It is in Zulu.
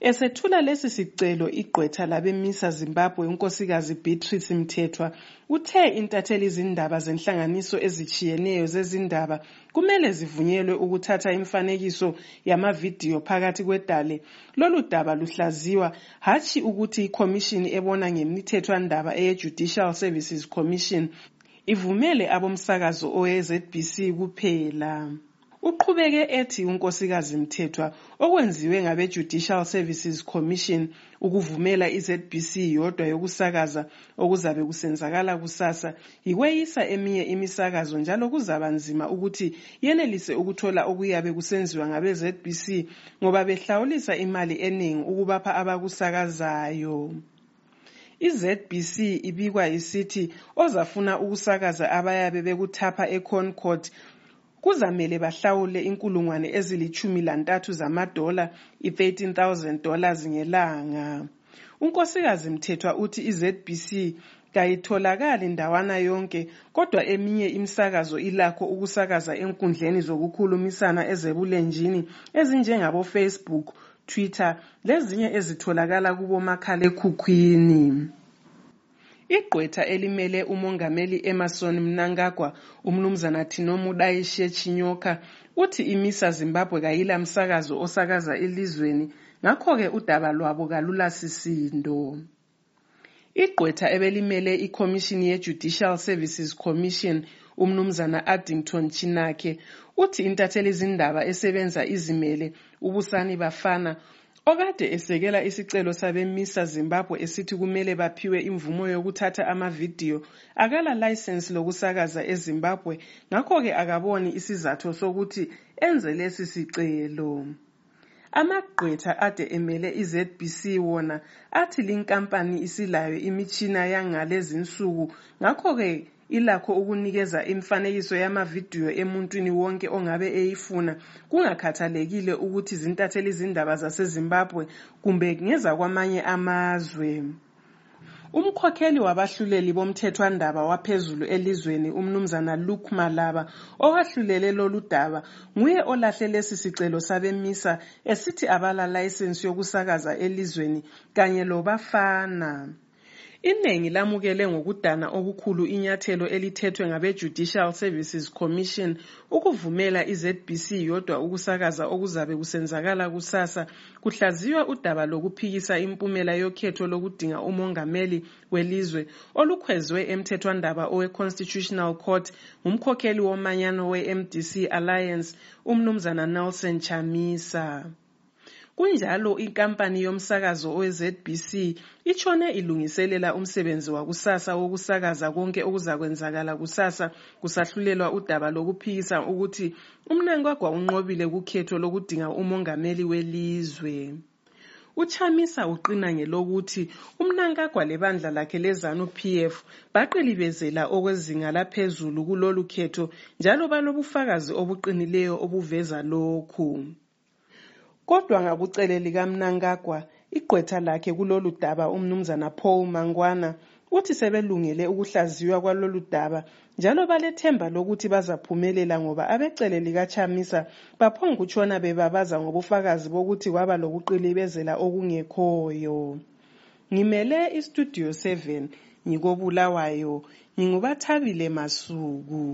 Esethula lesi sicelo igqwetha labemisa Zimbabwe unkosikazi Beatrice Mthethwa uthe intatheli izindaba zenhlanganiso ezitshiyeneyo zezindaba kumele zivunyelwe ukuthatha imifanekiso yamavidiyo phakathi kwedale lolu daba luhlaziywa hatshi ukuthi ikhomishini ebona ngemithethwandaba eye-Judicial Services Commission ivumele abomsakazo owe-ZBC kuphela. Uqhubeke ethi unkosikazi Mthethwa okwenziwe ngabe-Judicial Services Commission ukuvumela i-ZBC yodwa yokusakaza okuzabe kusenzakala kusasa yikweyisa eminye imisakazo njalo kuzaba nzima ukuthi yenelise ukuthola okuyabe kusenziwa ngabe-ZBC ngoba behlawulisa imali eningi ukubapha abakusakazayo. I-ZBC ibikwa isithi ozafuna ukusakaza abayabe bekuthapha eConcord kuzamele bahlawule inkulungwane ezilithumi lantathu zamadola i-13,000 dollars ngelanga. Unkosikazi Mthethwa uthi i-ZBC kayitholakali ndawana yonke kodwa eminye imisakazo ilakho ukusakaza enkundleni zokukhulumisana ezebulenjini ezinjengabo-Facebook, Twitter lezinye ezitholakala kubomakhalekhukhwini. Igqwetha elimele umongameli Emmerson Mnangagwa umnumzana Tinomu Dayishe Chinyoka uthi imisa Zimbabwe kayila msakazo osakaza elizweni ngakho-ke udaba lwabo kalulasisindo. Igqwetha ebelimele ikhomishini ye-Judicial Services Commission umnumzana Addington Chinake uthi intatheli izindaba esebenza izimele ubusani bafana okade esekela isicelo sabemisa Zimbabwe esithi kumele baphiwe imvumo yokuthatha amavidiyo akala layisensi lokusakaza eZimbabwe ngakho-ke akaboni isizathu sokuthi enze lesi sicelo. Amagqwetha ade emele i-ZBC wona athi linkampani isilayo imitshina yangalezi nsuku ngakho-ke ilakho ukunikeza imifanekiso yamavidiyo emuntwini wonke ongabe eyifuna kungakhathalekile ukuthi zintatheli izindaba zaseZimbabwe kumbe ngezakwamanye amazwe. Umkhokheli wabahluleli bomthethwandaba waphezulu elizweni umnumzana Luke Malaba owahlulele lolu daba nguye olahle lesi sicelo sabemisa esithi abala layisensi yokusakaza elizweni kanye lobafana. Iningi lamukele ngokudana okukhulu inyathelo elithethwe ngabe-Judicial Services Commission ukuvumela i-ZBC yodwa ukusakaza okuzabe kusenzakala kusasa kuhlaziywa udaba lokuphikisa impumela yokhetho lokudinga umongameli welizwe olukhwezwe emthethwandaba owe-Constitutional Court ngumkhokheli womanyano we-MDC Alliance umnumzana Nelson Chamisa. Kunjalo inkampani yomsakazo we-ZBC itshone ilungiselela umsebenzi wakusasa wokusakaza konke okuzakwenzakala kusasa kusahlulelwa udaba lokuphikisa ukuthi uMnangagwa unqobile kukhetho lokudinga umongameli welizwe. Uchamisa uqina ngelokuthi uMnangagwa lebandla lakhe leZANU PF baqilibezela okwezinga laphezulu kulolu khetho njalo balobufakazi obuqinileyo obuveza lokhu. Kodwa ngakucele likaMnangagwa igqwetha lakhe kulolu daba umnumzana Paul Mangwana uthi sebelungele ukuhlaziywa kwalolu daba njalo balethemba lokuthi bazaphumelela ngoba abecele likaChamisa baphongutshona bebabaza ngobufakazi bokuthi kwaba lokuqilibezela okungekhoyo. Ngimele iStudio 7 ngikobulawayo ngingubathabile Masuku.